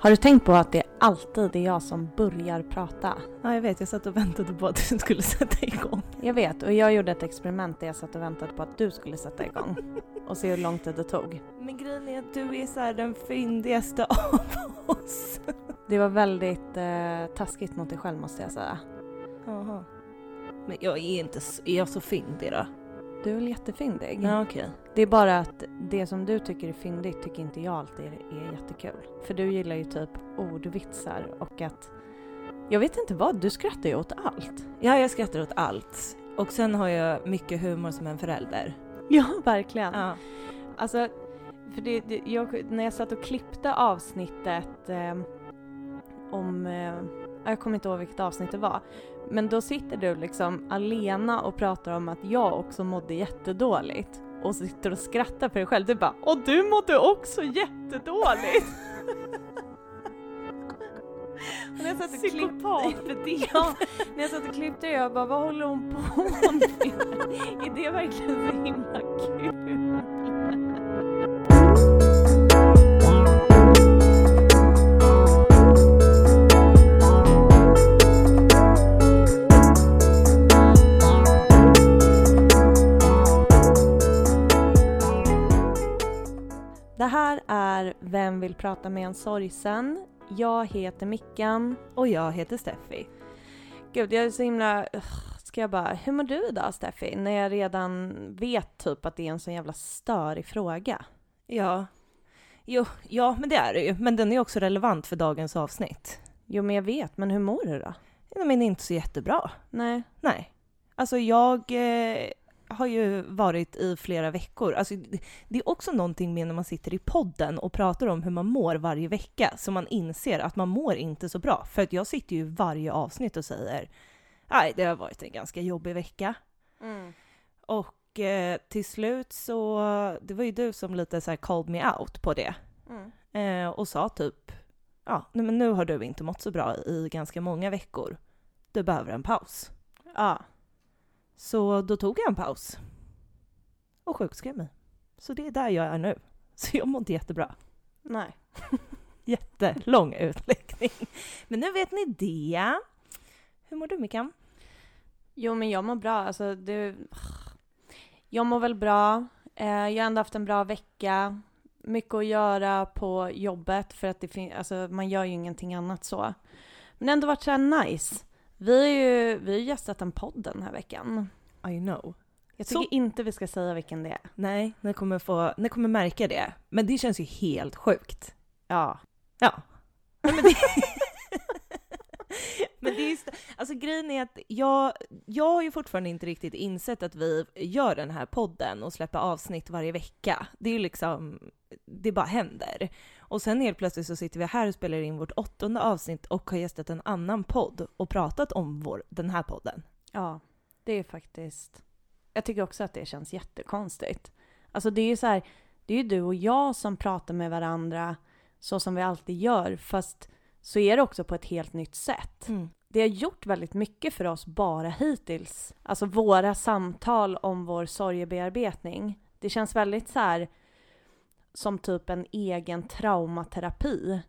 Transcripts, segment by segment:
Har du tänkt på att det alltid är jag som börjar prata? Ja, jag vet. Jag satt och väntade på att du skulle sätta igång. Jag vet, och jag gjorde ett experiment där jag satt och väntade på att du skulle sätta igång. Och se hur lång tid det tog. Men grejen är att du är så den fyndigaste av oss. Det var väldigt eh, taskigt mot dig själv måste jag säga. Jaha. Men jag är inte så, är jag så fyndig då? Du är väl jättefyndig? Ja, okej. Det är bara att det som du tycker är fyndigt tycker inte jag alltid är, är jättekul. För du gillar ju typ ordvitsar och att... Jag vet inte vad, du skrattar ju åt allt. Ja, jag skrattar åt allt. Och sen har jag mycket humor som en förälder. Ja, verkligen. Ja. Alltså, för det, det, jag, när jag satt och klippte avsnittet eh, om, eh, jag kommer inte ihåg vilket avsnitt det var, men då sitter du liksom alena och pratar om att jag också mådde jättedåligt och sitter och skrattar för dig själv. Du bara ”Och du mådde också jättedåligt!” Och när jag satt och klippte, ja, när jag satt och klippte jag bara ”Vad håller hon på med? Är det verkligen så himla kul?” Vem vill prata med en sorgsen? Jag heter Mickan. Och jag heter Steffi. Gud, jag är så himla... Ugh, Ska jag bara... Hur mår du idag Steffi? När jag redan vet typ att det är en sån jävla störig fråga. Ja. Jo, ja, men det är det ju. Men den är också relevant för dagens avsnitt. Jo, men jag vet. Men hur mår du då? Ja, Men inte så jättebra. Nej. Nej. Alltså jag eh, har ju varit i flera veckor. Alltså, det- är också någonting med när man sitter i podden och pratar om hur man mår varje vecka, så man inser att man mår inte så bra. För att jag sitter ju varje avsnitt och säger nej, det har varit en ganska jobbig vecka. Och eh, till slut så, det var ju du som lite så här called me out på det. Mm. Eh, och sa typ, ja, nej, men nu har du inte mått så bra i ganska många veckor. Du behöver en paus. Ja. Så då tog jag en paus. Och sjukskrev mig. Så det är där jag är nu. Så jag mår inte jättebra. Nej. Jättelång utläggning. Men nu vet ni det. Hur mår du Mickan? Jo, men jag mår bra. Alltså, det... Jag mår väl bra. Eh, jag har ändå haft en bra vecka. Mycket att göra på jobbet för att det fin- alltså, man gör ju ingenting annat så. Men det har ändå varit så nice. Vi har ju vi har gästat en podd den här veckan. I know. Jag tycker Så- inte vi ska säga vilken det är. Nej, ni kommer, få, ni kommer märka det. Men det känns ju helt sjukt. Ja. Ja. Nej, men det... men det är just, alltså grejen är att jag, jag har ju fortfarande inte riktigt insett att vi gör den här podden och släpper avsnitt varje vecka. Det är ju liksom, det bara händer. Och sen helt plötsligt så sitter vi här och spelar in vårt åttonde avsnitt och har gästat en annan podd och pratat om vår, den här podden. Ja, det är faktiskt... Jag tycker också att det känns jättekonstigt. Alltså det är ju så här, det är ju du och jag som pratar med varandra så som vi alltid gör, fast så är det också på ett helt nytt sätt. Det har gjort väldigt mycket för oss bara hittills. Alltså våra samtal om vår sorgebearbetning. Det känns väldigt så här som typ en egen traumaterapi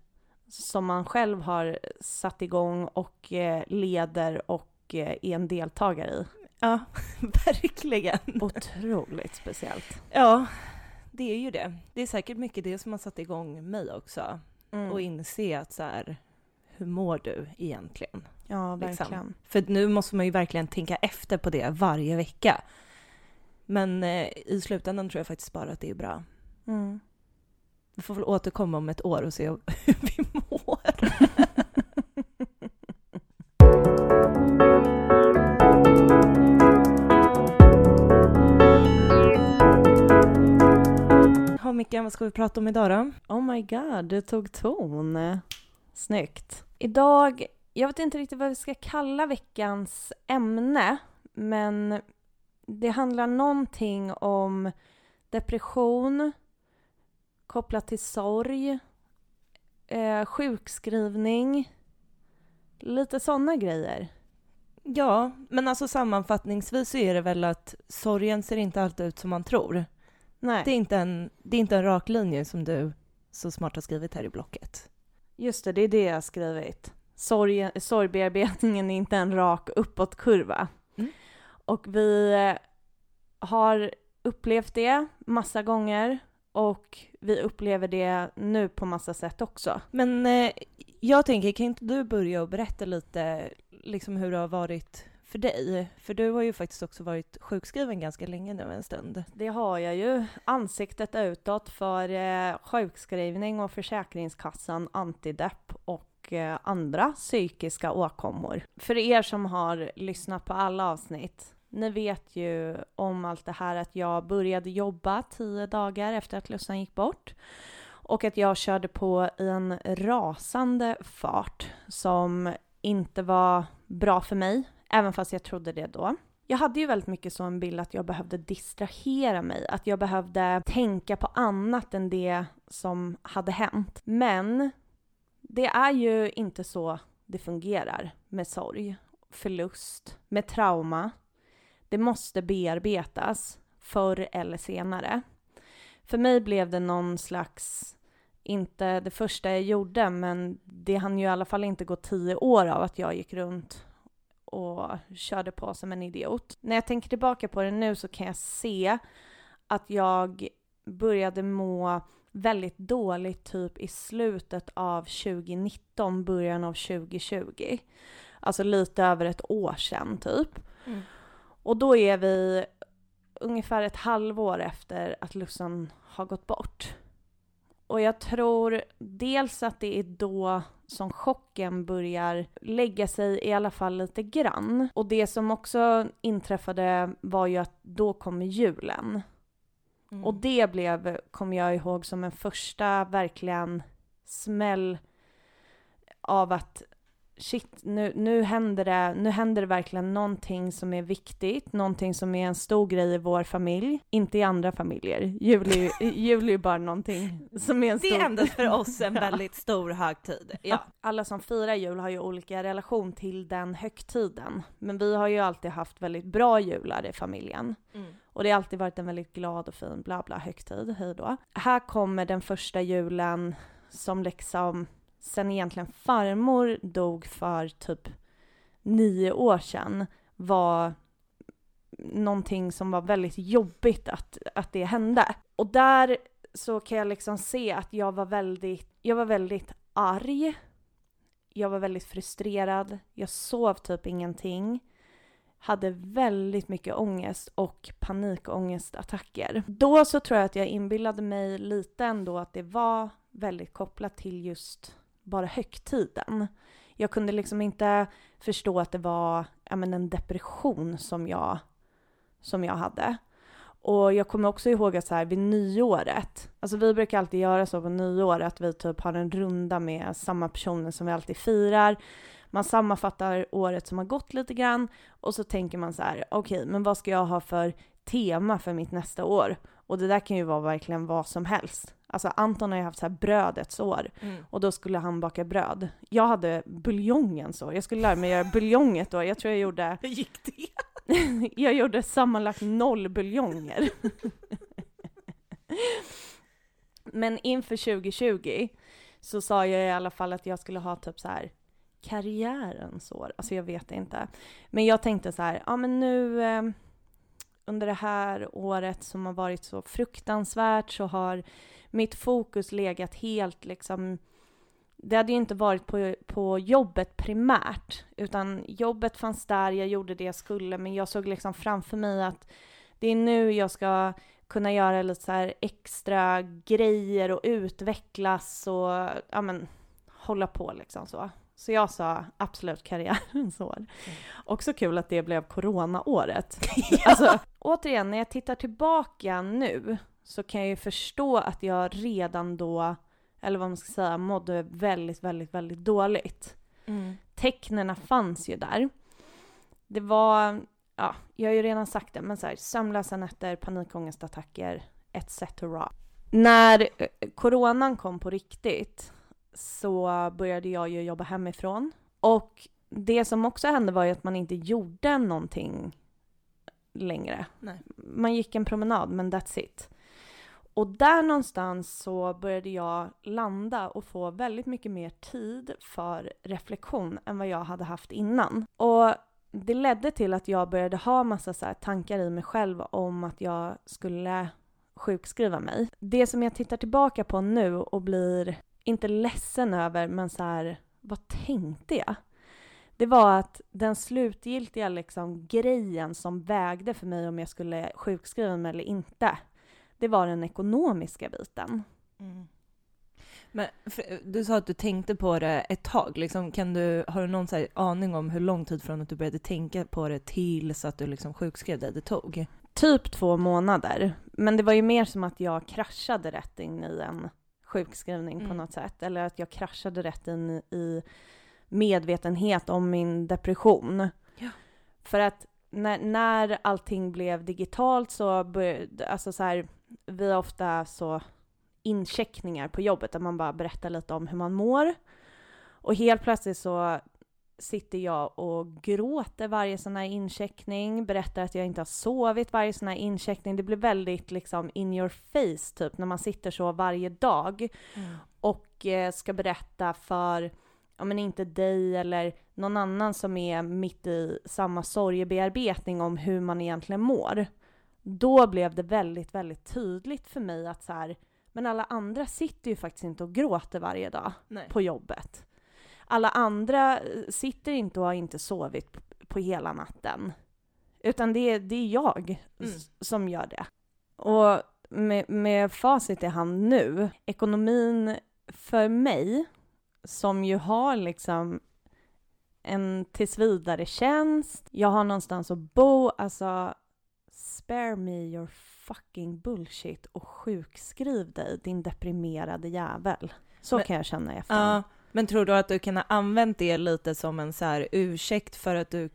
som man själv har satt igång och eh, leder och eh, är en deltagare i. Ja, verkligen. Otroligt speciellt. Ja, det är ju det. Det är säkert mycket det som har satt igång mig också. Mm. Och inse att så här, hur mår du egentligen? ja, liksom. verkligen. För nu måste man ju verkligen tänka efter på det varje vecka. Men eh, i slutändan tror jag faktiskt bara att det är bra. Mm. Vi får väl återkomma om ett år och se hur vi mår. Ja, Mickan, vad ska vi prata om idag då? Oh my god, du tog ton. Snyggt. Idag, jag vet inte riktigt vad vi ska kalla veckans ämne, men det handlar någonting om depression kopplat till sorg, eh, sjukskrivning, lite sådana grejer. Ja, men alltså sammanfattningsvis så är det väl att sorgen ser inte alltid ut som man tror. Nej. Det är inte en, det är inte en rak linje som du så smart har skrivit här i blocket. Just det, det är det jag har skrivit. Sorg, sorgbearbetningen är inte en rak uppåtkurva. Mm. Och vi har upplevt det massa gånger och vi upplever det nu på massa sätt också. Men eh, jag tänker, kan inte du börja och berätta lite liksom hur det har varit för dig? För du har ju faktiskt också varit sjukskriven ganska länge nu en stund. Det har jag ju. Ansiktet utåt för eh, sjukskrivning och Försäkringskassan, antidepp och eh, andra psykiska åkommor. För er som har lyssnat på alla avsnitt, ni vet ju om allt det här att jag började jobba tio dagar efter att Lussan gick bort och att jag körde på i en rasande fart som inte var bra för mig, även fast jag trodde det då. Jag hade ju väldigt mycket så en bild att jag behövde distrahera mig, att jag behövde tänka på annat än det som hade hänt. Men det är ju inte så det fungerar med sorg, förlust, med trauma. Det måste bearbetas förr eller senare. För mig blev det någon slags, inte det första jag gjorde, men det hann ju i alla fall inte gå tio år av att jag gick runt och körde på som en idiot. När jag tänker tillbaka på det nu så kan jag se att jag började må väldigt dåligt typ i slutet av 2019, början av 2020. Alltså lite över ett år sedan typ. Mm. Och då är vi ungefär ett halvår efter att Lussan har gått bort. Och jag tror dels att det är då som chocken börjar lägga sig i alla fall lite grann. Och det som också inträffade var ju att då kommer julen. Mm. Och det blev, kommer jag ihåg, som en första verkligen smäll av att shit, nu, nu, händer det, nu händer det verkligen någonting som är viktigt, någonting som är en stor grej i vår familj, inte i andra familjer. Jul är ju, jul är ju bara någonting som är en Det stor... är ändå för oss en väldigt stor högtid. Ja. Alla som firar jul har ju olika relation till den högtiden, men vi har ju alltid haft väldigt bra jular i familjen. Mm. Och det har alltid varit en väldigt glad och fin bla bla högtid, hej då. Här kommer den första julen som liksom sen egentligen farmor dog för typ nio år sedan var någonting som var väldigt jobbigt att, att det hände. Och där så kan jag liksom se att jag var väldigt, jag var väldigt arg. Jag var väldigt frustrerad. Jag sov typ ingenting. Hade väldigt mycket ångest och panikångestattacker. Då så tror jag att jag inbillade mig lite ändå att det var väldigt kopplat till just bara högtiden. Jag kunde liksom inte förstå att det var ja, men en depression som jag, som jag hade. Och jag kommer också ihåg att så här vid nyåret, alltså vi brukar alltid göra så på nyår att vi typ har en runda med samma personer som vi alltid firar. Man sammanfattar året som har gått lite grann och så tänker man så här, okej, men vad ska jag ha för tema för mitt nästa år? Och det där kan ju vara verkligen vad som helst. Alltså Anton har ju haft så här brödets år Mm. och då skulle han baka bröd. Jag hade buljongens år. Jag skulle lära mig göra buljong ett år. Jag tror jag gjorde, Hur gick det? jag gjorde sammanlagt noll buljonger. Men inför 2020 så sa jag i alla fall att jag skulle ha typ så här karriärens år. Alltså jag vet inte. Men jag tänkte så här, ja men nu eh, under det här året som har varit så fruktansvärt så har mitt fokus legat helt liksom det hade ju inte varit på, på jobbet primärt, utan jobbet fanns där, jag gjorde det jag skulle, men jag såg liksom framför mig att det är nu jag ska kunna göra lite så extra grejer och utvecklas och ja men hålla på liksom så. Så jag sa absolut karriärens år. Också kul att det blev coronaåret. Alltså, återigen, när jag tittar tillbaka nu så kan jag ju förstå att jag redan då, eller vad man ska säga, mådde väldigt, väldigt, väldigt dåligt. Mm. Tecknena fanns ju där. Det var, ja, jag har ju redan sagt det, men så här, sömnlösa nätter, panikångestattacker, etc. När eh, coronan kom på riktigt så började jag ju jobba hemifrån. Och det som också hände var ju att man inte gjorde någonting längre. Nej. Man gick en promenad, men that's it. Och där någonstans så började jag landa och få väldigt mycket mer tid för reflektion än vad jag hade haft innan. Och det ledde till att jag började ha massa så tankar i mig själv om att jag skulle sjukskriva mig. Det som jag tittar tillbaka på nu och blir inte ledsen över, men så här, vad tänkte jag? Det var att den slutgiltiga liksom grejen som vägde för mig om jag skulle sjukskriva mig eller inte, det var den ekonomiska biten. Mm. Men du sa att du tänkte på det ett tag. Liksom, kan du, har du någon så aning om hur lång tid från att du började tänka på det tills att du liksom sjukskrev dig det tog? Typ två månader. Men det var ju mer som att jag kraschade rätt in i en sjukskrivning mm. på något sätt. Eller att jag kraschade rätt in i medvetenhet om min depression. Ja. För att när, när allting blev digitalt så började, alltså så här, vi har ofta så incheckningar på jobbet där man bara berättar lite om hur man mår. Och helt plötsligt så sitter jag och gråter varje sån här incheckning, berättar att jag inte har sovit varje sån här incheckning. Det blir väldigt liksom in your face typ när man sitter så varje dag mm. och eh, ska berätta för, ja men inte dig eller någon annan som är mitt i samma sorgebearbetning om hur man egentligen mår. Då blev det väldigt, väldigt tydligt för mig att så här, men alla andra sitter ju faktiskt inte och gråter varje dag Nej. på jobbet. Alla andra sitter inte och har inte sovit på hela natten. Utan det är, det är jag mm. som gör det. Och med, med facit i hand nu, ekonomin för mig, som ju har liksom en tillsvidare tjänst, jag har någonstans att bo, alltså spare me your fucking bullshit och sjukskriv dig, din deprimerade jävel. Så men, kan jag känna efter. Ja, men tror du att du kan ha använt det lite som en så här ursäkt för att du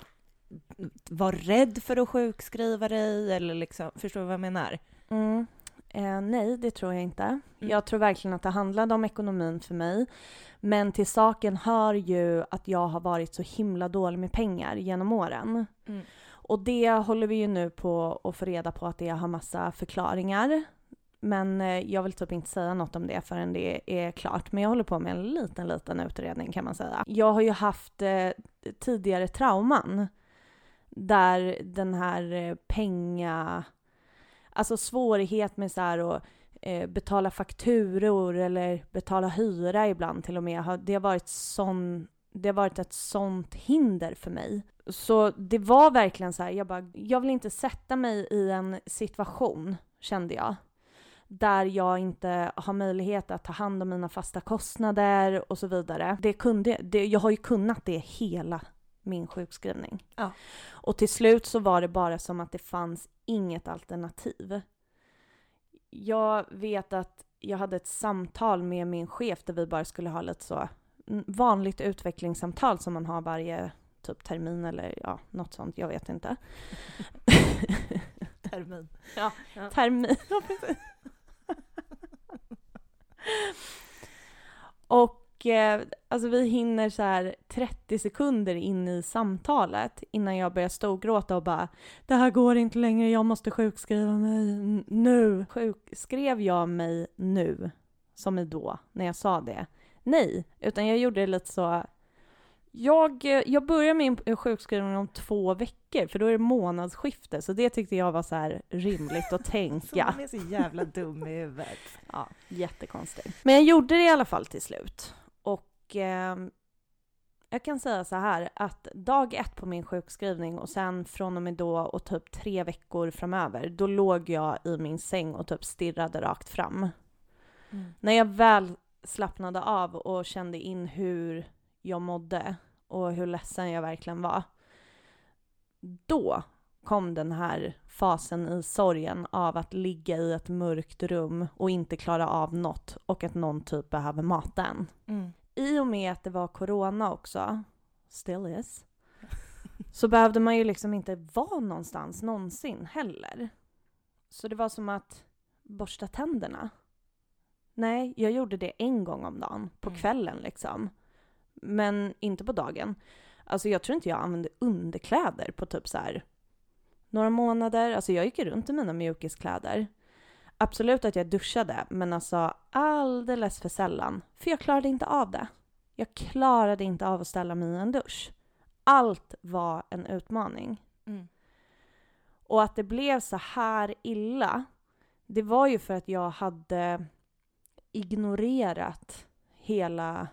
var rädd för att sjukskriva dig eller liksom, förstår du vad jag menar? Mm. Eh, nej, det tror jag inte. Mm. Jag tror verkligen att det handlade om ekonomin för mig. Men till saken hör ju att jag har varit så himla dålig med pengar genom åren. Mm. Och det håller vi ju nu på att få reda på att det har massa förklaringar. Men eh, jag vill typ inte säga något om det förrän det är klart. Men jag håller på med en liten, liten utredning kan man säga. Jag har ju haft eh, tidigare trauman där den här eh, penga... Alltså svårighet med så här att eh, betala fakturor eller betala hyra ibland till och med. Det har varit sån det har varit ett sånt hinder för mig. Så det var verkligen så här, jag bara, jag vill inte sätta mig i en situation, kände jag, där jag inte har möjlighet att ta hand om mina fasta kostnader och så vidare. Det kunde, det, jag har ju kunnat det hela min sjukskrivning. Ja. Och till slut så var det bara som att det fanns inget alternativ. Jag vet att jag hade ett samtal med min chef där vi bara skulle ha lite så vanligt utvecklingssamtal som man har varje typ termin eller ja, något sånt, jag vet inte. termin. Ja, ja. termin. Ja, Och eh, alltså vi hinner så här 30 sekunder in i samtalet innan jag börjar storgråta och bara det här går inte längre, jag måste sjukskriva mig nu. Sjukskrev jag mig nu, som i då, när jag sa det? Nej, utan jag gjorde det lite så jag, jag börjar min sjukskrivning om två veckor, för då är det månadsskifte, så det tyckte jag var så här rimligt att tänka. man är så jävla dum i huvudet. Ja, jättekonstigt. Men jag gjorde det i alla fall till slut. Och eh, jag kan säga så här att dag ett på min sjukskrivning och sen från och med då och typ tre veckor framöver, då låg jag i min säng och typ stirrade rakt fram. Mm. När jag väl slappnade av och kände in hur jag mådde och hur ledsen jag verkligen var. Då kom den här fasen i sorgen av att ligga i ett mörkt rum och inte klara av något och att någon typ behöver mata en. Mm. I och med att det var corona också, still is, så behövde man ju liksom inte vara någonstans någonsin heller. Så det var som att borsta tänderna. Nej, jag gjorde det en gång om dagen, på mm. kvällen liksom. Men inte på dagen. Alltså jag tror inte jag använde underkläder på typ så här några månader. Alltså jag gick runt i mina mjukiskläder. Absolut att jag duschade, men alltså alldeles för sällan. För jag klarade inte av det. Jag klarade inte av att ställa mig i en dusch. Allt var en utmaning. Mm. Och att det blev så här illa, det var ju för att jag hade ignorerat hela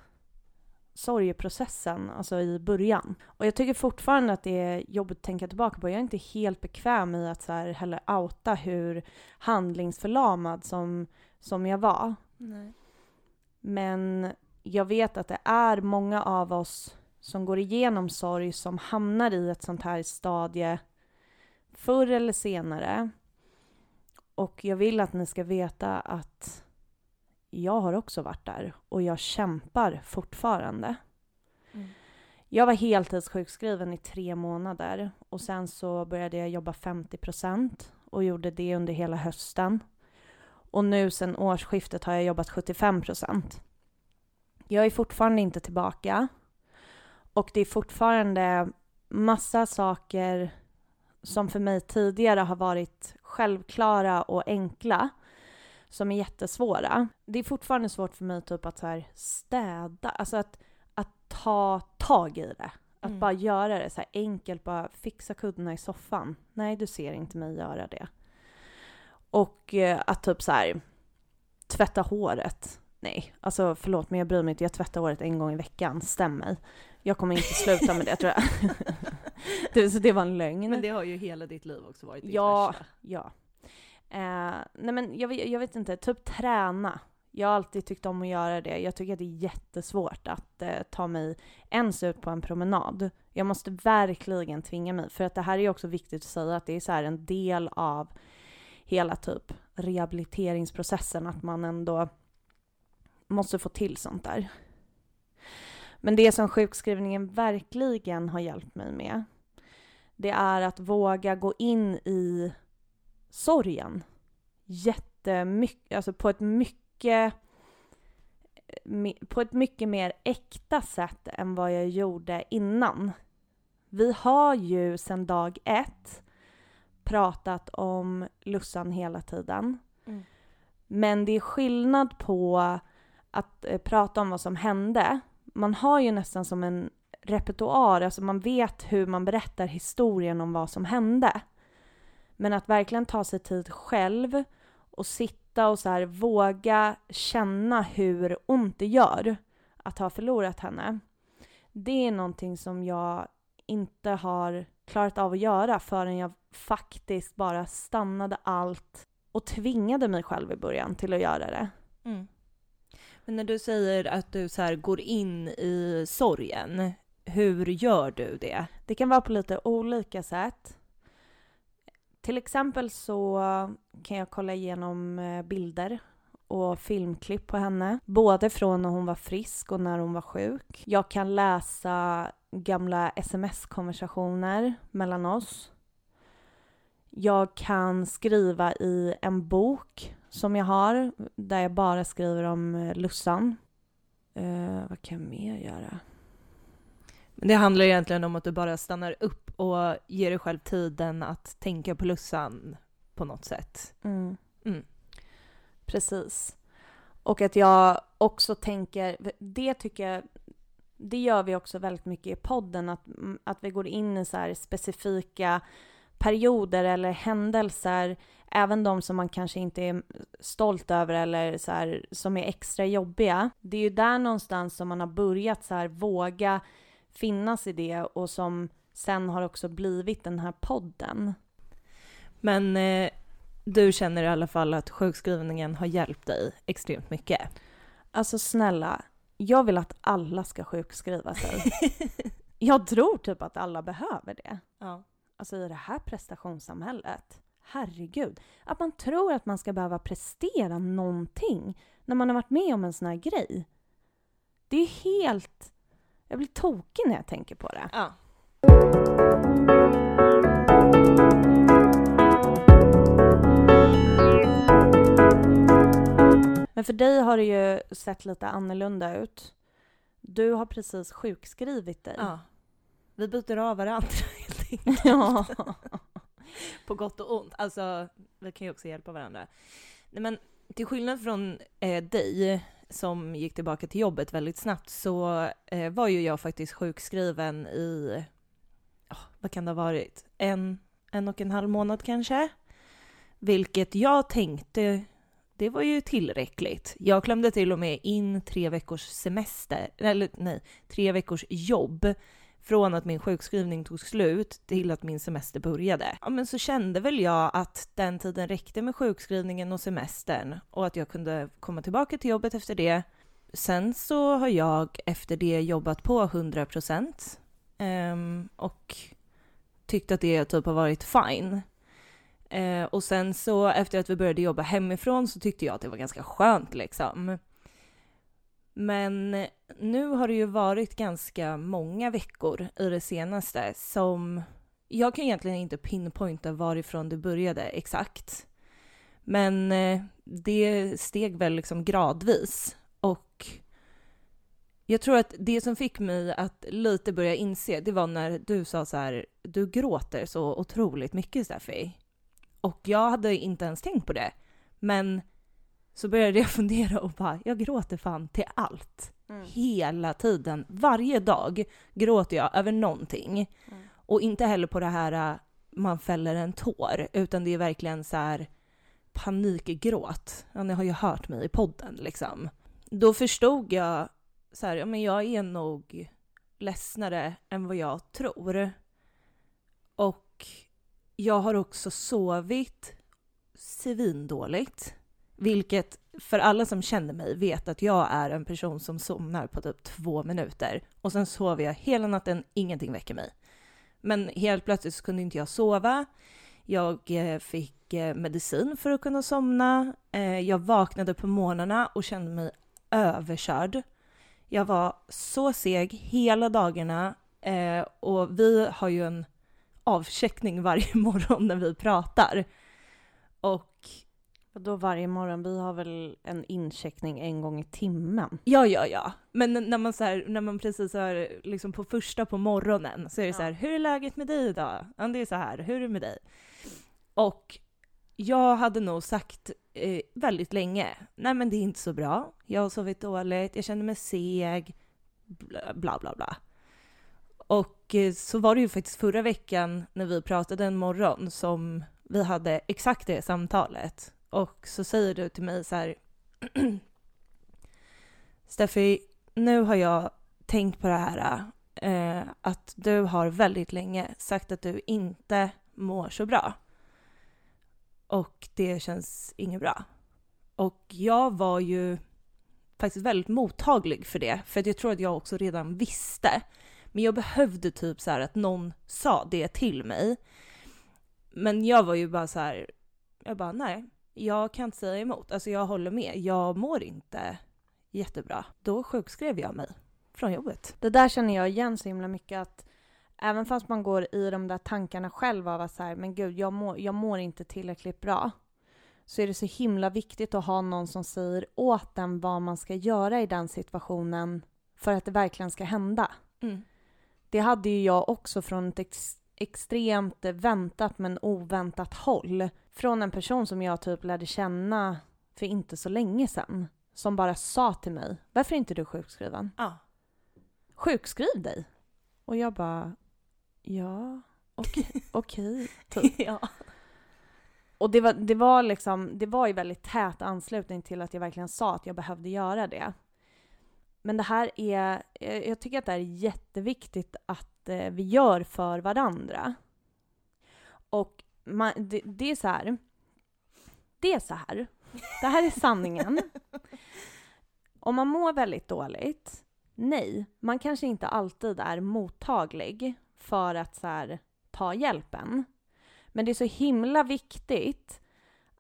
sorgeprocessen, alltså i början. Och jag tycker fortfarande att det är jobbigt att tänka tillbaka på. Jag är inte helt bekväm i att så här heller outa hur handlingsförlamad som, som jag var. Nej. Men jag vet att det är många av oss som går igenom sorg som hamnar i ett sånt här stadie förr eller senare. Och jag vill att ni ska veta att jag har också varit där och jag kämpar fortfarande. Mm. Jag var heltidssjukskriven i tre månader och sen så började jag jobba 50 procent och gjorde det under hela hösten. Och nu sen årsskiftet har jag jobbat 75 procent. Jag är fortfarande inte tillbaka och det är fortfarande massa saker som för mig tidigare har varit självklara och enkla som är jättesvåra. Det är fortfarande svårt för mig typ att så här städa, alltså att, att ta tag i det. Att Mm. bara göra det så här enkelt, bara fixa kuddarna i soffan. Nej, du ser inte mig göra det. Och eh, att typ så här tvätta håret. Nej, alltså förlåt men jag bryr mig inte. Jag tvättar håret en gång i veckan, stäm mig. Jag kommer inte sluta med det tror jag. det, så det var en lögn. Men det har ju hela ditt liv också varit ditt Ja. värsta. Ja. Eh, nej men jag, vet- jag vet inte, typ träna. Jag har alltid tyckt om att göra det. Jag tycker att det är jättesvårt att eh, ta mig ens ut på en promenad. Jag måste verkligen tvinga mig. För att det här är också viktigt att säga att det är så här en del av hela typ rehabiliteringsprocessen. Att man ändå måste få till sånt där. Men det som sjukskrivningen verkligen har hjälpt mig med det är att våga gå in i sorgen jättemycket, alltså på ett mycket mi- på ett mycket mer äkta sätt än vad jag gjorde innan. Vi har ju sedan dag ett pratat om Lussan hela tiden. Mm. Men det är skillnad på att eh, prata om vad som hände. Man har ju nästan som en repertoar, alltså man vet hur man berättar historien om vad som hände. Men att verkligen ta sig tid själv och sitta och så här våga känna hur ont det gör att ha förlorat henne. Det är någonting som jag inte har klarat av att göra förrän jag faktiskt bara stannade allt och tvingade mig själv i början till att göra det. Mm. Men när du säger att du så går in i sorgen, hur gör du det? Det kan vara på lite olika sätt. Till exempel så kan jag kolla igenom eh, bilder och filmklipp på henne. Både från när hon var frisk och när hon var sjuk. Jag kan läsa gamla sms-konversationer mellan oss. Jag kan skriva i en bok som jag har där jag bara skriver om eh, Lussan. Eh, vad kan jag mer göra? Det handlar egentligen om att du bara stannar upp och ger dig själv tiden att tänka på Lussan på något sätt. Mm. Mm. Precis. Och att jag också tänker, det tycker jag, det gör vi också väldigt mycket i podden, att, att vi går in i så specifika perioder eller händelser, även de som man kanske inte är stolt över eller så här, som är extra jobbiga. Det är ju där någonstans som man har börjat så här våga finnas i det och som sen har också blivit den här podden. Men eh, du känner i alla fall att sjukskrivningen har hjälpt dig extremt mycket. Alltså snälla, jag vill att alla ska sjukskriva sig. jag tror typ att alla behöver det. Ja. Alltså i det här prestationssamhället. Herregud. Att man tror att man ska behöva prestera någonting när man har varit med om en sån här grej. Det är helt... Jag blir tokig när jag tänker på det. ja. Men för dig har det ju sett lite annorlunda ut. Du har precis sjukskrivit dig. ja. Vi byter av varandra helt enkelt. ja. På gott och ont. Alltså, vi kan ju också hjälpa varandra. Nej, men till skillnad från eh, dig som gick tillbaka till jobbet väldigt snabbt så eh, var ju jag faktiskt sjukskriven i, vad kan det ha varit, en, en och en halv månad kanske? Vilket jag tänkte, det var ju tillräckligt. Jag klämde till och med in tre veckors semester, eller nej, tre veckors jobb från att min sjukskrivning tog slut till att min semester började. Ja, men så kände väl jag att den tiden räckte med sjukskrivningen och semestern och att jag kunde komma tillbaka till jobbet efter det. Sen så har jag efter det jobbat på 100 procent um, och tyckt att det typ har varit fine. Eh, och sen så efter att vi började jobba hemifrån så tyckte jag att det var ganska skönt liksom. Men nu har det ju varit ganska många veckor i det senaste som jag kan egentligen inte pinpointa varifrån det började exakt. Men eh, det steg väl liksom gradvis och jag tror att det som fick mig att lite börja inse, det var när du sa så här, du gråter så otroligt mycket Steffi. Och jag hade inte ens tänkt på det. Men så började jag fundera och bara, jag gråter fan till allt. Mm. Hela tiden, varje dag gråter jag över någonting. Mm. Och inte heller på det här man fäller en tår, utan det är verkligen så här panikgråt. Ja, ni har ju hört mig i podden liksom. Då förstod jag så här, ja men jag är nog ledsnare än vad jag tror. Och jag har också sovit svindåligt. Vilket för alla som känner mig vet att jag är en person som somnar på typ två minuter och sen sover jag hela natten, ingenting väcker mig. Men helt plötsligt så kunde inte jag sova. Jag eh, fick eh, medicin för att kunna somna. Eh, jag vaknade på morgnarna och kände mig överkörd. Jag var så seg hela dagarna och vi har ju en avcheckning varje morgon när vi pratar. Och då varje morgon? Vi har väl en incheckning en gång i timmen? Ja, ja, ja. Men när man, så här, när man precis är liksom på första på morgonen så är det ja. så här, hur är läget med dig idag? Ja, det är så här, hur är det med dig? Och jag hade nog sagt eh, väldigt länge, nej men det är inte så bra. Jag har sovit dåligt, jag känner mig seg, bla bla bla. Och eh, så var det ju faktiskt förra veckan när vi pratade en morgon som vi hade exakt det samtalet. Och så säger du till mig så här. Steffi, nu har jag tänkt på det här eh, att du har väldigt länge sagt att du inte mår så bra. Och det känns inget bra. Och jag var ju faktiskt väldigt mottaglig för det, för jag tror att jag också redan visste. Men jag behövde typ så här att någon sa det till mig. Men jag var ju bara så här, jag bara nej, jag kan inte säga emot. Alltså jag håller med. Jag mår inte jättebra. Då sjukskrev jag mig från jobbet. Det där känner jag igen så himla mycket att även fast man går i de där tankarna själv av att så här, men gud, jag mår, jag mår inte tillräckligt bra. Så är det så himla viktigt att ha någon som säger åt en vad man ska göra i den situationen för att det verkligen ska hända. Mm. Det hade ju jag också från ett ex extremt väntat men oväntat håll från en person som jag typ lärde känna för inte så länge sedan. Som bara sa till mig, varför är inte du sjukskriven? Ja. Sjukskriv dig! Och jag bara, ja, okej, okay, typ. ja. Och det var, det var liksom, det var i väldigt tät anslutning till att jag verkligen sa att jag behövde göra det. Men det här är, jag tycker att det är jätteviktigt att eh, vi gör för varandra. Och man, det, det, är så här. Det är så här. Det här är sanningen. Om man mår väldigt dåligt, nej, man kanske inte alltid är mottaglig för att så här, ta hjälpen. Men det är så himla viktigt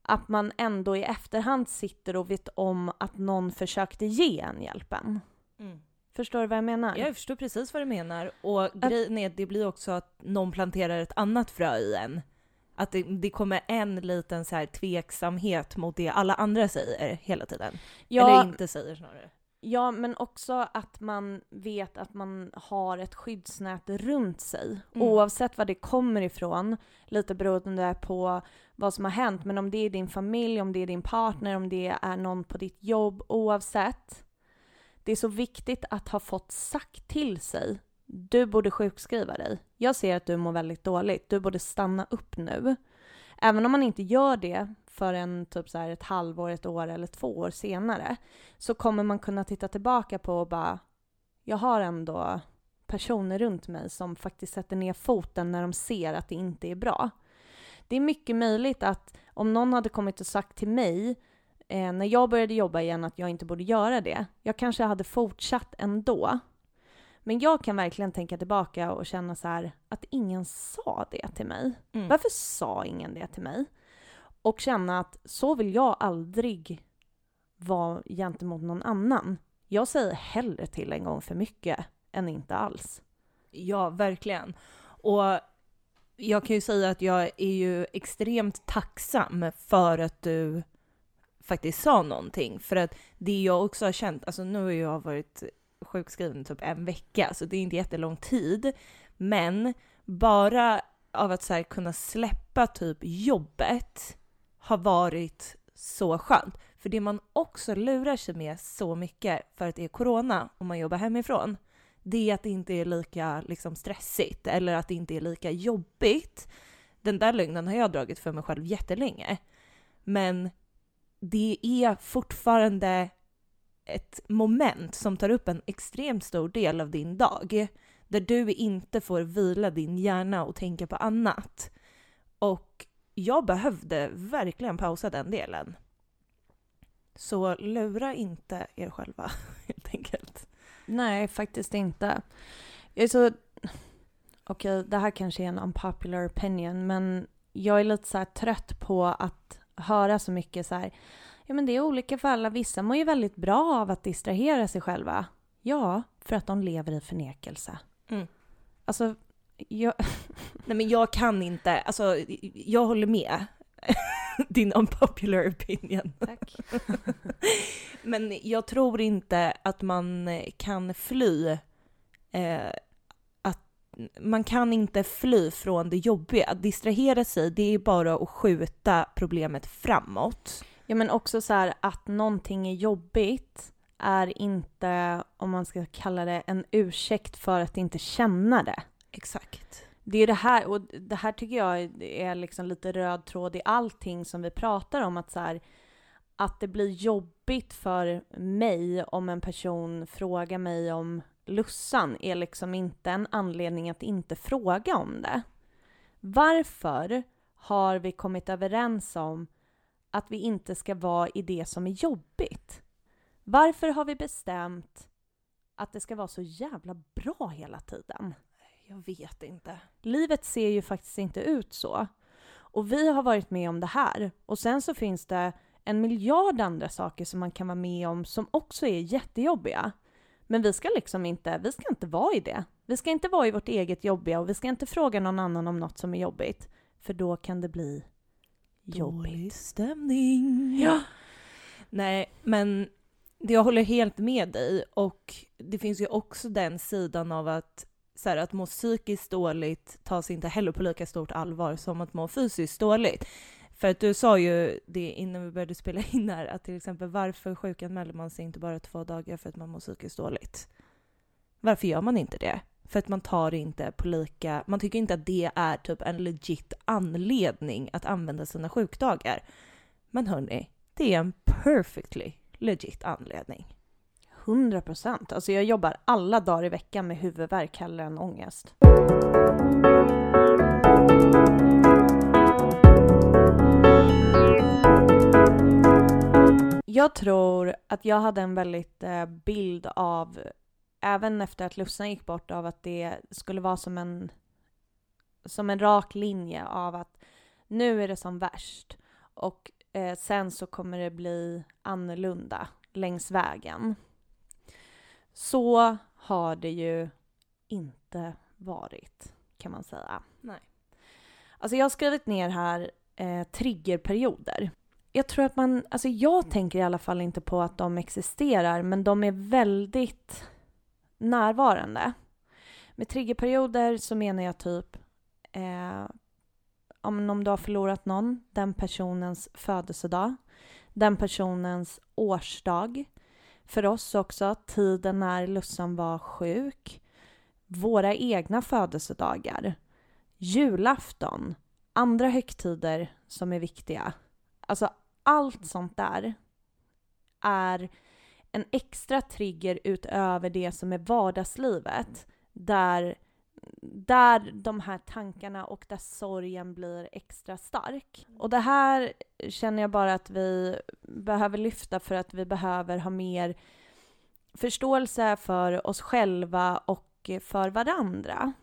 att man ändå i efterhand sitter och vet om att någon försökte ge en hjälpen. Mm. Förstår du vad jag menar? Jag förstår precis vad du menar. Och grejen är att det blir också att någon planterar ett annat frö i en. Att det, det kommer en liten så här tveksamhet mot det alla andra säger hela tiden. Ja, Eller inte säger snarare. Ja, men också att man vet att man har ett skyddsnät runt sig. Mm. Oavsett var det kommer ifrån, lite beroende på vad som har hänt. Men om det är din familj, om det är din partner, om det är någon på ditt jobb, oavsett. Det är så viktigt att ha fått sagt till sig. Du borde sjukskriva dig. Jag ser att du mår väldigt dåligt. Du borde stanna upp nu. Även om man inte gör det förrän typ så här ett halvår, ett år eller två år senare så kommer man kunna titta tillbaka på och bara jag har ändå personer runt mig som faktiskt sätter ner foten när de ser att det inte är bra. Det är mycket möjligt att om någon hade kommit och sagt till mig eh, när jag började jobba igen att jag inte borde göra det, jag kanske hade fortsatt ändå. Men jag kan verkligen tänka tillbaka och känna så här att ingen sa det till mig. Mm. Varför sa ingen det till mig? Och känna att så vill jag aldrig vara gentemot någon annan. Jag säger hellre till en gång för mycket än inte alls. Ja, verkligen. Och jag kan ju säga att jag är ju extremt tacksam för att du faktiskt sa någonting. För att det jag också har känt, alltså nu har jag varit sjukskriven typ en vecka, så det är inte jättelång tid. Men bara av att så här kunna släppa typ jobbet har varit så skönt. För det man också lurar sig med så mycket för att det är corona och man jobbar hemifrån, det är att det inte är lika liksom, stressigt eller att det inte är lika jobbigt. Den där lögnen har jag dragit för mig själv jättelänge. Men det är fortfarande ett moment som tar upp en extremt stor del av din dag. Där du inte får vila din hjärna och tänka på annat. Och jag behövde verkligen pausa den delen. Så lura inte er själva, helt enkelt. Nej, faktiskt inte. Jag är så... Okej, det här kanske är en unpopular opinion, men jag är lite så här trött på att höra så mycket så här. Ja, men det är olika för alla. Vissa mår ju väldigt bra av att distrahera sig själva. Ja, för att de lever i förnekelse. Mm. Alltså, jag... Nej men jag kan inte, alltså jag håller med. Din unpopular opinion. Tack. Men jag tror inte att man kan fly. Eh, att man kan inte fly från det jobbiga. Att distrahera sig, det är bara att skjuta problemet framåt. Ja, men också så här att någonting är jobbigt är inte, om man ska kalla det, en ursäkt för att inte känna det. Exakt. Det är det här, och det här tycker jag är liksom lite röd tråd i allting som vi pratar om. Att, så här, att det blir jobbigt för mig om en person frågar mig om Lussan är liksom inte en anledning att inte fråga om det. Varför har vi kommit överens om att vi inte ska vara i det som är jobbigt? Varför har vi bestämt att det ska vara så jävla bra hela tiden? Jag vet inte. Livet ser ju faktiskt inte ut så. Och vi har varit med om det här. Och sen så finns det en miljard andra saker som man kan vara med om som också är jättejobbiga. Men vi ska liksom inte, vi ska inte vara i det. Vi ska inte vara i vårt eget jobbiga och vi ska inte fråga någon annan om något som är jobbigt. För då kan det bli Dålig jobbigt. stämning. Ja. Nej, men jag håller helt med dig och det finns ju också den sidan av att så här, att må psykiskt dåligt tas inte heller på lika stort allvar som att må fysiskt dåligt. För att du sa ju det innan vi började spela in här, att till exempel varför sjukanmäler man sig inte bara två dagar för att man mår psykiskt dåligt? Varför gör man inte det? För att man tar det inte på lika, man tycker inte att det är typ en legit anledning att använda sina sjukdagar. Men hörni, det är en perfectly legit anledning. 100 procent. Alltså jag jobbar alla dagar i veckan med huvudvärk hellre än ångest. Jag tror att jag hade en väldigt eh, bild av, även efter att Lussan gick bort, av att det skulle vara som en, som en rak linje av att nu är det som värst och eh, sen så kommer det bli annorlunda längs vägen. Så har det ju inte varit, kan man säga. Nej. Alltså jag har skrivit ner här eh, triggerperioder. jag tror att man, alltså jag tänker i alla fall inte på att de existerar, men de är väldigt närvarande. Med triggerperioder så menar jag typ eh, om, om du har förlorat någon, den personens födelsedag, den personens årsdag. För oss också, tiden när Lussan var sjuk, våra egna födelsedagar, julafton, andra högtider som är viktiga. Alltså allt sånt där är en extra trigger utöver det som är vardagslivet där, där de här tankarna och där sorgen blir extra stark. Och det här känner jag bara att vi behöver lyfta för att vi behöver ha mer förståelse för oss själva och för varandra.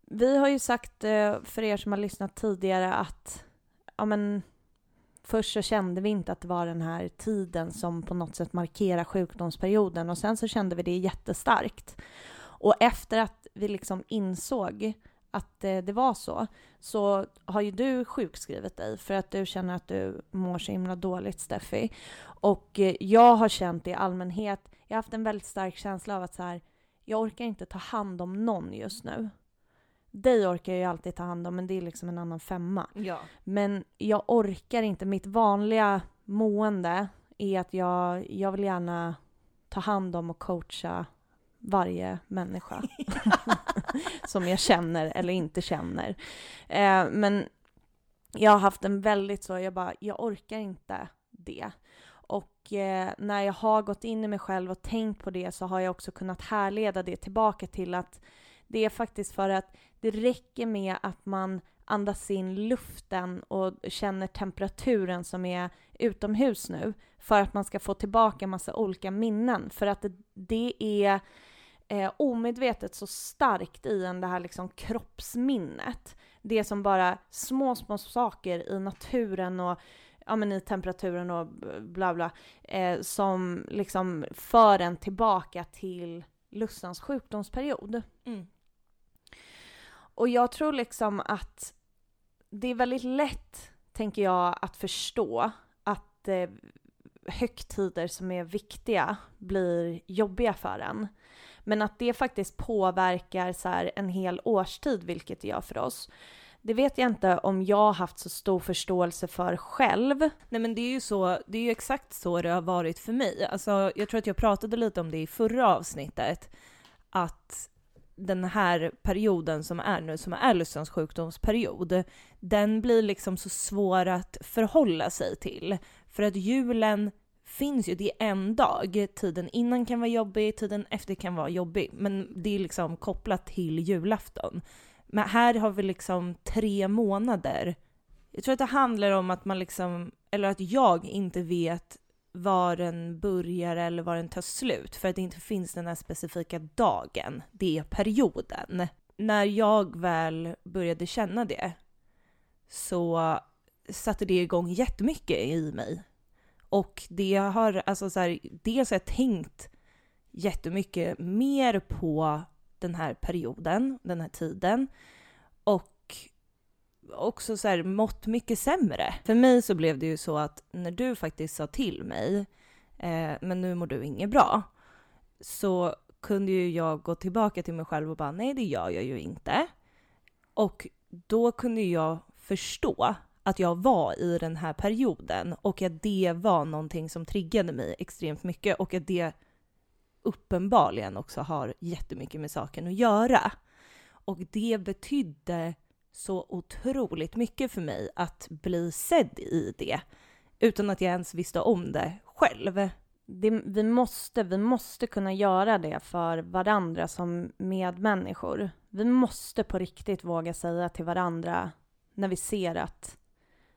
Vi har ju sagt eh, för er som har lyssnat tidigare att ja, men, först så kände vi inte att det var den här tiden som på något sätt markerar sjukdomsperioden och sen så kände vi det jättestarkt. Och efter att vi liksom insåg att eh, det var så, så har ju du sjukskrivit dig för att du känner att du mår så himla dåligt, Steffi. Och eh, jag har känt i allmänhet, jag har haft en väldigt stark känsla av att så här, jag orkar inte ta hand om någon just nu. Dig orkar jag ju alltid ta hand om, men det är liksom en annan femma. Ja. Men jag orkar inte. Mitt vanliga mående är att jag, jag vill gärna ta hand om och coacha varje människa som jag känner eller inte känner. Eh, men jag har haft en väldigt så, jag bara, jag orkar inte det. Och eh, när jag har gått in i mig själv och tänkt på det så har jag också kunnat härleda det tillbaka till att det är faktiskt för att det räcker med att man andas in luften och känner temperaturen som är utomhus nu för att man ska få tillbaka massa olika minnen. För att det, det är eh, omedvetet så starkt i en det här liksom kroppsminnet. Det som bara små, små saker i naturen och ja, men i temperaturen och bla bla, eh, som liksom för en tillbaka till Lussans sjukdomsperiod. Mm. Och jag tror liksom att det är väldigt lätt, tänker jag, att förstå att eh, högtider som är viktiga blir jobbiga för en. Men att det faktiskt påverkar så här en hel årstid, vilket det gör för oss. Det vet jag inte om jag har haft så stor förståelse för själv. Nej men det är ju så, det är ju exakt så det har varit för mig. Alltså jag tror att jag pratade lite om det i förra avsnittet. Att den här perioden som är nu, som är Lussans sjukdomsperiod, den blir liksom så svår att förhålla sig till. För att julen finns ju, det är en dag. Tiden innan kan vara jobbig, tiden efter kan vara jobbig. Men det är liksom kopplat till julafton. Men här har vi liksom tre månader. Jag tror att det handlar om att man liksom, eller att jag inte vet var den börjar eller var den tar slut för att det inte finns den här specifika dagen, det är perioden. När jag väl började känna det så satte det igång jättemycket i mig. Och det har, alltså så här, dels har jag tänkt jättemycket mer på den här perioden, den här tiden. Och också så här, mått mycket sämre. För mig så blev det ju så att när du faktiskt sa till mig, eh, men nu mår du inget bra, så kunde ju jag gå tillbaka till mig själv och bara nej det gör jag ju inte. Och då kunde jag förstå att jag var i den här perioden och att det var någonting som triggade mig extremt mycket och att det uppenbarligen också har jättemycket med saken att göra. Och det betydde så otroligt mycket för mig att bli sedd i det utan att jag ens visste om det själv. Det, vi, måste, vi måste kunna göra det för varandra som medmänniskor. Vi måste på riktigt våga säga till varandra när vi ser att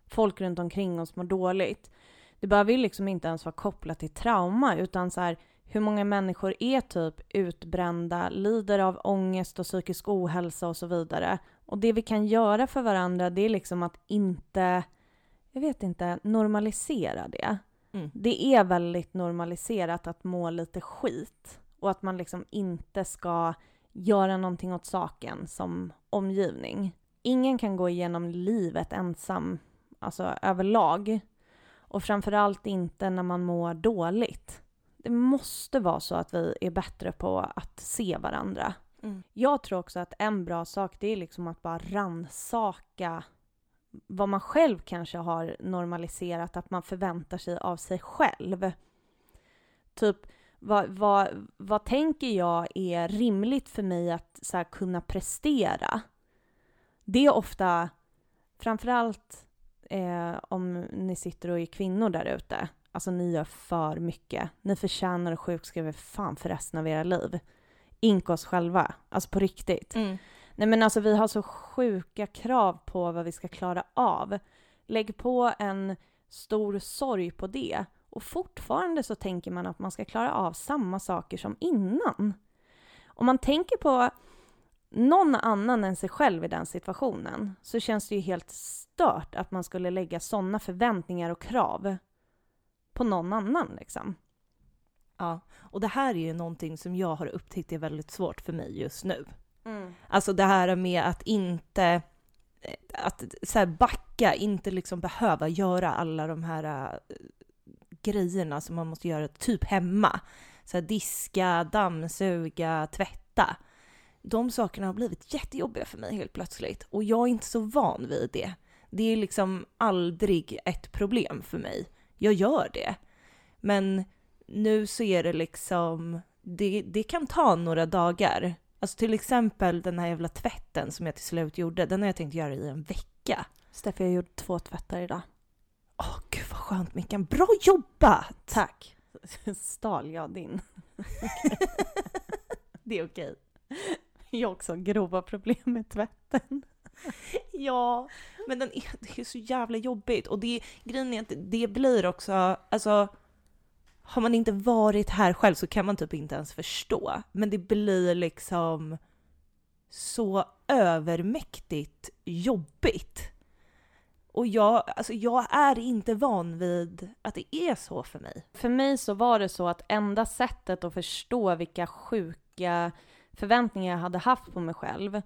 folk runt omkring oss mår dåligt. Det behöver liksom inte ens vara kopplat till trauma utan så här, hur många människor är typ utbrända, lider av ångest och psykisk ohälsa och så vidare. Och det vi kan göra för varandra det är liksom att inte, jag vet inte, normalisera det. Mm. Det är väldigt normaliserat att må lite skit och att man liksom inte ska göra någonting åt saken som omgivning. Ingen kan gå igenom livet ensam, alltså överlag. Och framförallt inte när man mår dåligt. Det måste vara så att vi är bättre på att se varandra. Mm. Jag tror också att en bra sak det är liksom att bara ransaka vad man själv kanske har normaliserat att man förväntar sig av sig själv. Typ, vad, vad, vad tänker jag är rimligt för mig att så kunna prestera? Det är ofta, framförallt eh, om ni sitter och är kvinnor där ute, alltså ni gör för mycket. Ni förtjänar att sjukskriva fan för resten av era liv. Ink oss själva, alltså på riktigt. Mm. Nej men alltså vi har så sjuka krav på vad vi ska klara av. Lägg på en stor sorg på det och fortfarande så tänker man att man ska klara av samma saker som innan. Om man tänker på någon annan än sig själv i den situationen så känns det ju helt stört att man skulle lägga sådana förväntningar och krav på någon annan liksom. Ja, och det här är ju någonting som jag har upptäckt är väldigt svårt för mig just nu. Mm. Alltså det här med att inte eh, att så backa, inte liksom behöva göra alla de här äh, grejerna som man måste göra typ hemma. Så här diska, dammsuga, tvätta. De sakerna har blivit jättejobbiga för mig helt plötsligt och jag är inte så van vid det. Det är liksom aldrig ett problem för mig. Jag gör det. Men nu så är det liksom, det, det kan ta några dagar. Alltså till exempel den här jävla tvätten som jag till slut gjorde, den har jag tänkt göra i en vecka. Steffi, jag gjorde två tvättar idag. Åh gud vad skönt Mickan, bra jobbat! Tack. Stal jag din? Det är okej. Jag också grova problem med tvätten. Ja, men den är, det är så jävla jobbigt och det, grejen är att det blir också, alltså har man inte varit här själv så kan man typ inte ens förstå. Men det blir liksom så övermäktigt jobbigt. Och jag, alltså jag är inte van vid att det är så för mig. För mig så var det så att enda sättet att förstå vilka sjuka förväntningar jag hade haft på mig själv,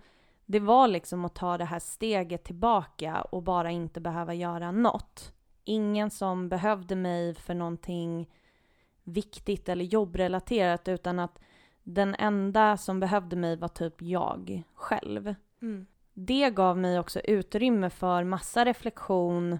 det var liksom att ta det här steget tillbaka och bara inte behöva göra något. Ingen som behövde mig för någonting viktigt eller jobbrelaterat utan att den enda som behövde mig var typ jag själv. Det gav mig också utrymme för massa reflektion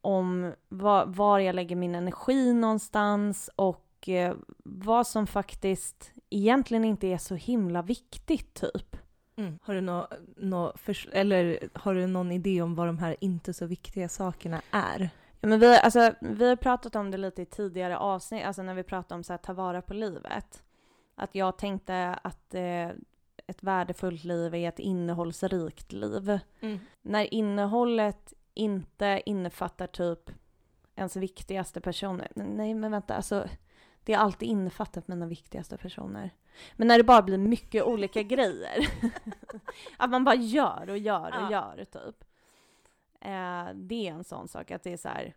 om var, var jag lägger min energi någonstans och eh, vad som faktiskt egentligen inte är så himla viktigt typ. Mm. Har, du nå, nå förs- eller har du någon idé om vad de här inte så viktiga sakerna är? Ja, men vi, alltså, vi har pratat om det lite i tidigare avsnitt, alltså när vi pratade om så här, ta vara på livet. Att jag tänkte att eh, ett värdefullt liv är ett innehållsrikt liv. När innehållet inte innefattar typ ens viktigaste personer. Nej, men vänta, alltså det är alltid innefattat mina viktigaste personer. Men när det bara blir mycket olika grejer. att man bara gör och gör och Ja. gör typ. Eh, det är en sån sak att det är så här.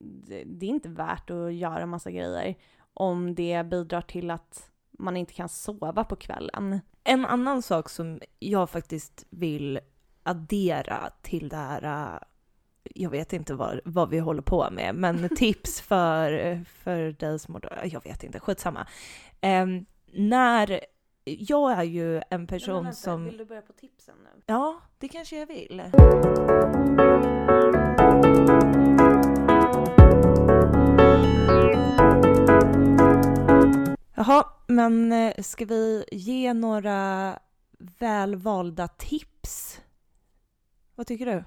Det, det är inte värt att göra massa grejer om det bidrar till att man inte kan sova på kvällen. En annan sak som jag faktiskt vill addera till det här, äh, jag vet inte vad, vad vi håller på med, men tips för, för dig som jag vet inte, skitsamma. Um, när, jag är ju en person som... Vill du börja på tipsen nu? Ja, det kanske jag vill. Jaha, men eh, ska vi ge några välvalda tips? Vad tycker du?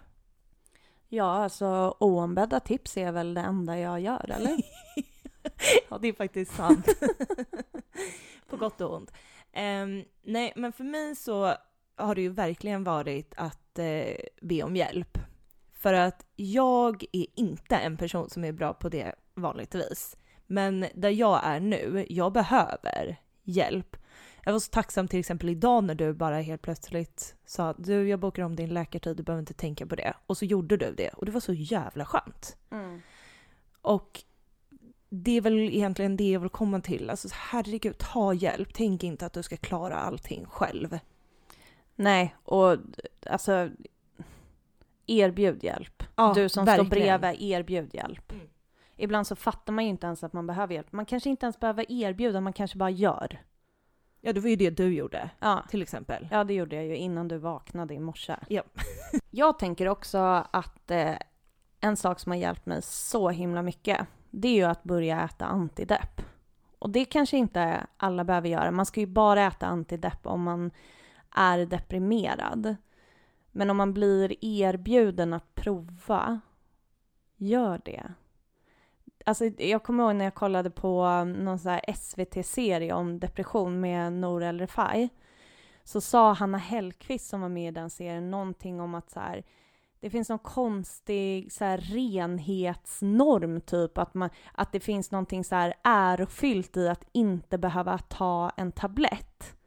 Ja, alltså oombedda tips är väl det enda jag gör, eller? ja, det är faktiskt sant. På gott och ont. Ehm, nej, men för mig så har det ju verkligen varit att eh, be om hjälp. För att jag är inte en person som är bra på det vanligtvis. Men där jag är nu, jag behöver hjälp. Jag var så tacksam till exempel idag när du bara helt plötsligt sa du jag bokar om din läkartid, du behöver inte tänka på det. Och så gjorde du det och det var så jävla skönt. Mm. Och det är väl egentligen det jag vill komma till. Alltså herregud, ta hjälp. Tänk inte att du ska klara allting själv. Nej, och alltså erbjud hjälp. Ja, du som verkligen. står bredvid, erbjud hjälp. Mm. Ibland så fattar man ju inte ens att man behöver hjälp. Man kanske inte ens behöver erbjuda, man kanske bara gör. Ja, det var ju det du gjorde, Ja, till exempel. ja det gjorde jag ju innan du vaknade i morse. Ja. jag tänker också att eh, en sak som har hjälpt mig så himla mycket, det är ju att börja äta antidepp. Och det kanske inte alla behöver göra. Man ska ju bara äta antidepp om man är deprimerad. Men om man blir erbjuden att prova, gör det. Alltså, jag kommer ihåg när jag kollade på um, någon sån här SVT-serie om depression med Nour El Refai. Så sa Hanna Hellqvist som var med i den serien någonting om att så här, det finns någon konstig så här, renhetsnorm typ. Att, man, att det finns någonting så här ärofyllt i att inte behöva ta en tablett.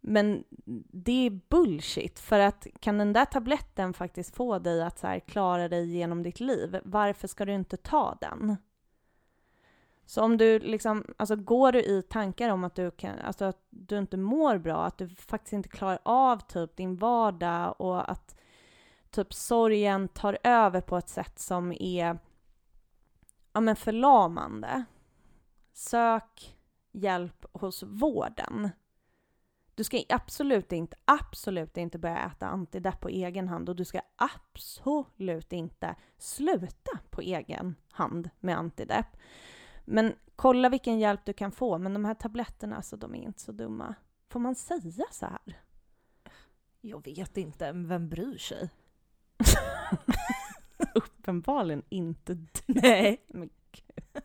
Men det är bullshit, för att kan den där tabletten faktiskt få dig att så här, klara dig genom ditt liv, varför ska du inte ta den? Så om du liksom, alltså går du i tankar om att du kan, alltså att du inte mår bra, att du faktiskt inte klarar av typ din vardag och att typ sorgen tar över på ett sätt som är ja men förlamande. Sök hjälp hos vården. Du ska absolut inte, absolut inte börja äta antidepp på egen hand och du ska absolut inte sluta på egen hand med antidepp. Men kolla vilken hjälp du kan få. Men de här tabletterna, alltså de är inte så dumma. Får man säga så här? Jag vet inte, men vem bryr sig? Uppenbarligen inte du. Nej. Men gud.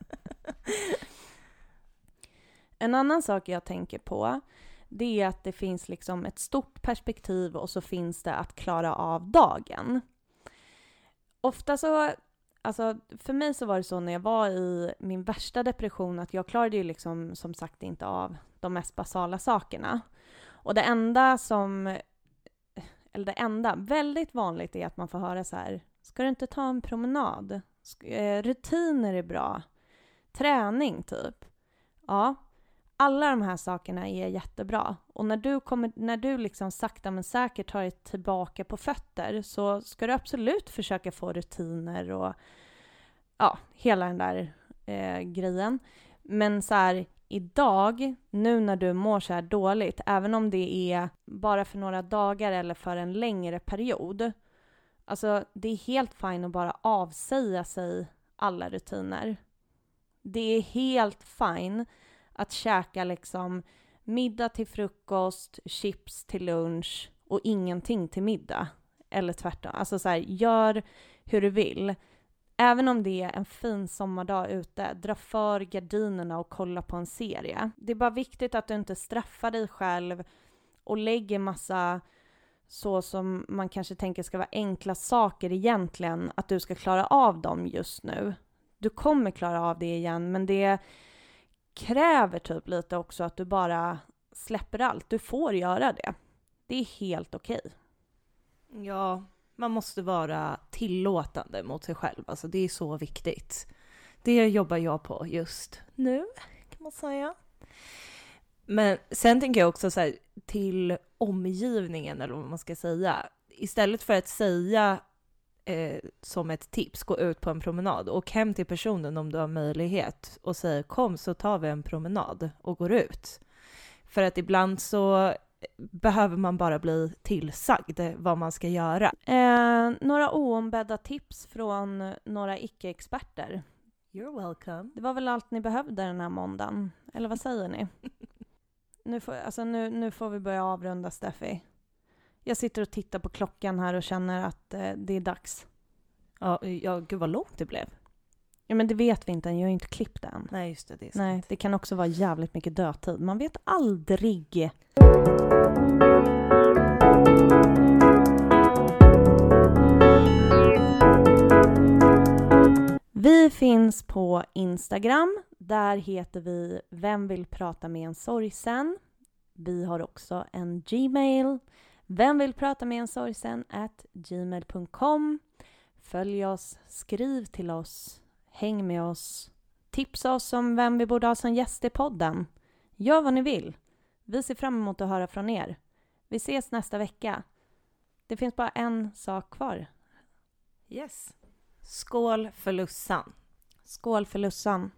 En annan sak jag tänker på, det är att det finns liksom ett stort perspektiv och så finns det att klara av dagen. Ofta så, alltså för mig så var det så när jag var i min värsta depression att jag klarade ju liksom som sagt inte av de mest basala sakerna. Och det enda som, eller det enda, väldigt vanligt är att man får höra så här, ska du inte ta en promenad? Eh, rutiner är bra. Träning, typ. Ja, alla de här sakerna är jättebra. Och när du, kommer, när du liksom sakta men säkert tar dig tillbaka på fötter så ska du absolut försöka få rutiner och ja, hela den där eh, grejen. Men så här, idag, nu när du mår så här dåligt, även om det är bara för några dagar eller för en längre period, alltså det är helt fint att bara avsäga sig alla rutiner. Det är helt fint att käka liksom middag till frukost, chips till lunch och ingenting till middag. Eller tvärtom. Alltså så här, gör hur du vill. Även om det är en fin sommardag ute, dra för gardinerna och kolla på en serie. Det är bara viktigt att du inte straffar dig själv och lägger massa så som man kanske tänker ska vara enkla saker egentligen, att du ska klara av dem just nu. Du kommer klara av det igen, men det kräver typ lite också att du bara släpper allt. Du får göra det. Det är helt okej. Ja, man måste vara tillåtande mot sig själv. Alltså det är så viktigt. Det jobbar jag på just nu, kan man säga. Men sen tänker jag också så här, till omgivningen, eller vad man ska säga. Istället för att säga eh, som ett tips, gå ut på en promenad. och hem till personen om du har möjlighet och säg kom så tar vi en promenad och går ut. För att ibland så behöver man bara bli tillsagd vad man ska göra. Eh, några oombedda tips från några icke-experter. You're welcome. Det var väl allt ni behövde den här måndagen? Eller vad säger ni? Nu får, alltså nu, nu får vi börja avrunda, Steffi. Jag sitter och tittar på klockan här och känner att eh, det är dags. Ja, ja, gud vad långt det blev. Ja, men det vet vi inte än. Jag har ju inte klippt än. Nej, just det. det är sant. Nej, det kan också vara jävligt mycket dödtid. Man vet aldrig. Vi finns på Instagram. Där heter vi Vem vill prata med en sorgsen? Vi har också en Gmail. Vem vill prata med en sorgsen? at gmail.com. Följ oss, skriv till oss, häng med oss. Tipsa oss om vem vi borde ha som gäst i podden. Gör vad ni vill. Vi ser fram emot att höra från er. Vi ses nästa vecka. Det finns bara en sak kvar. Yes. Skål för Lussan. Skål för Lussan.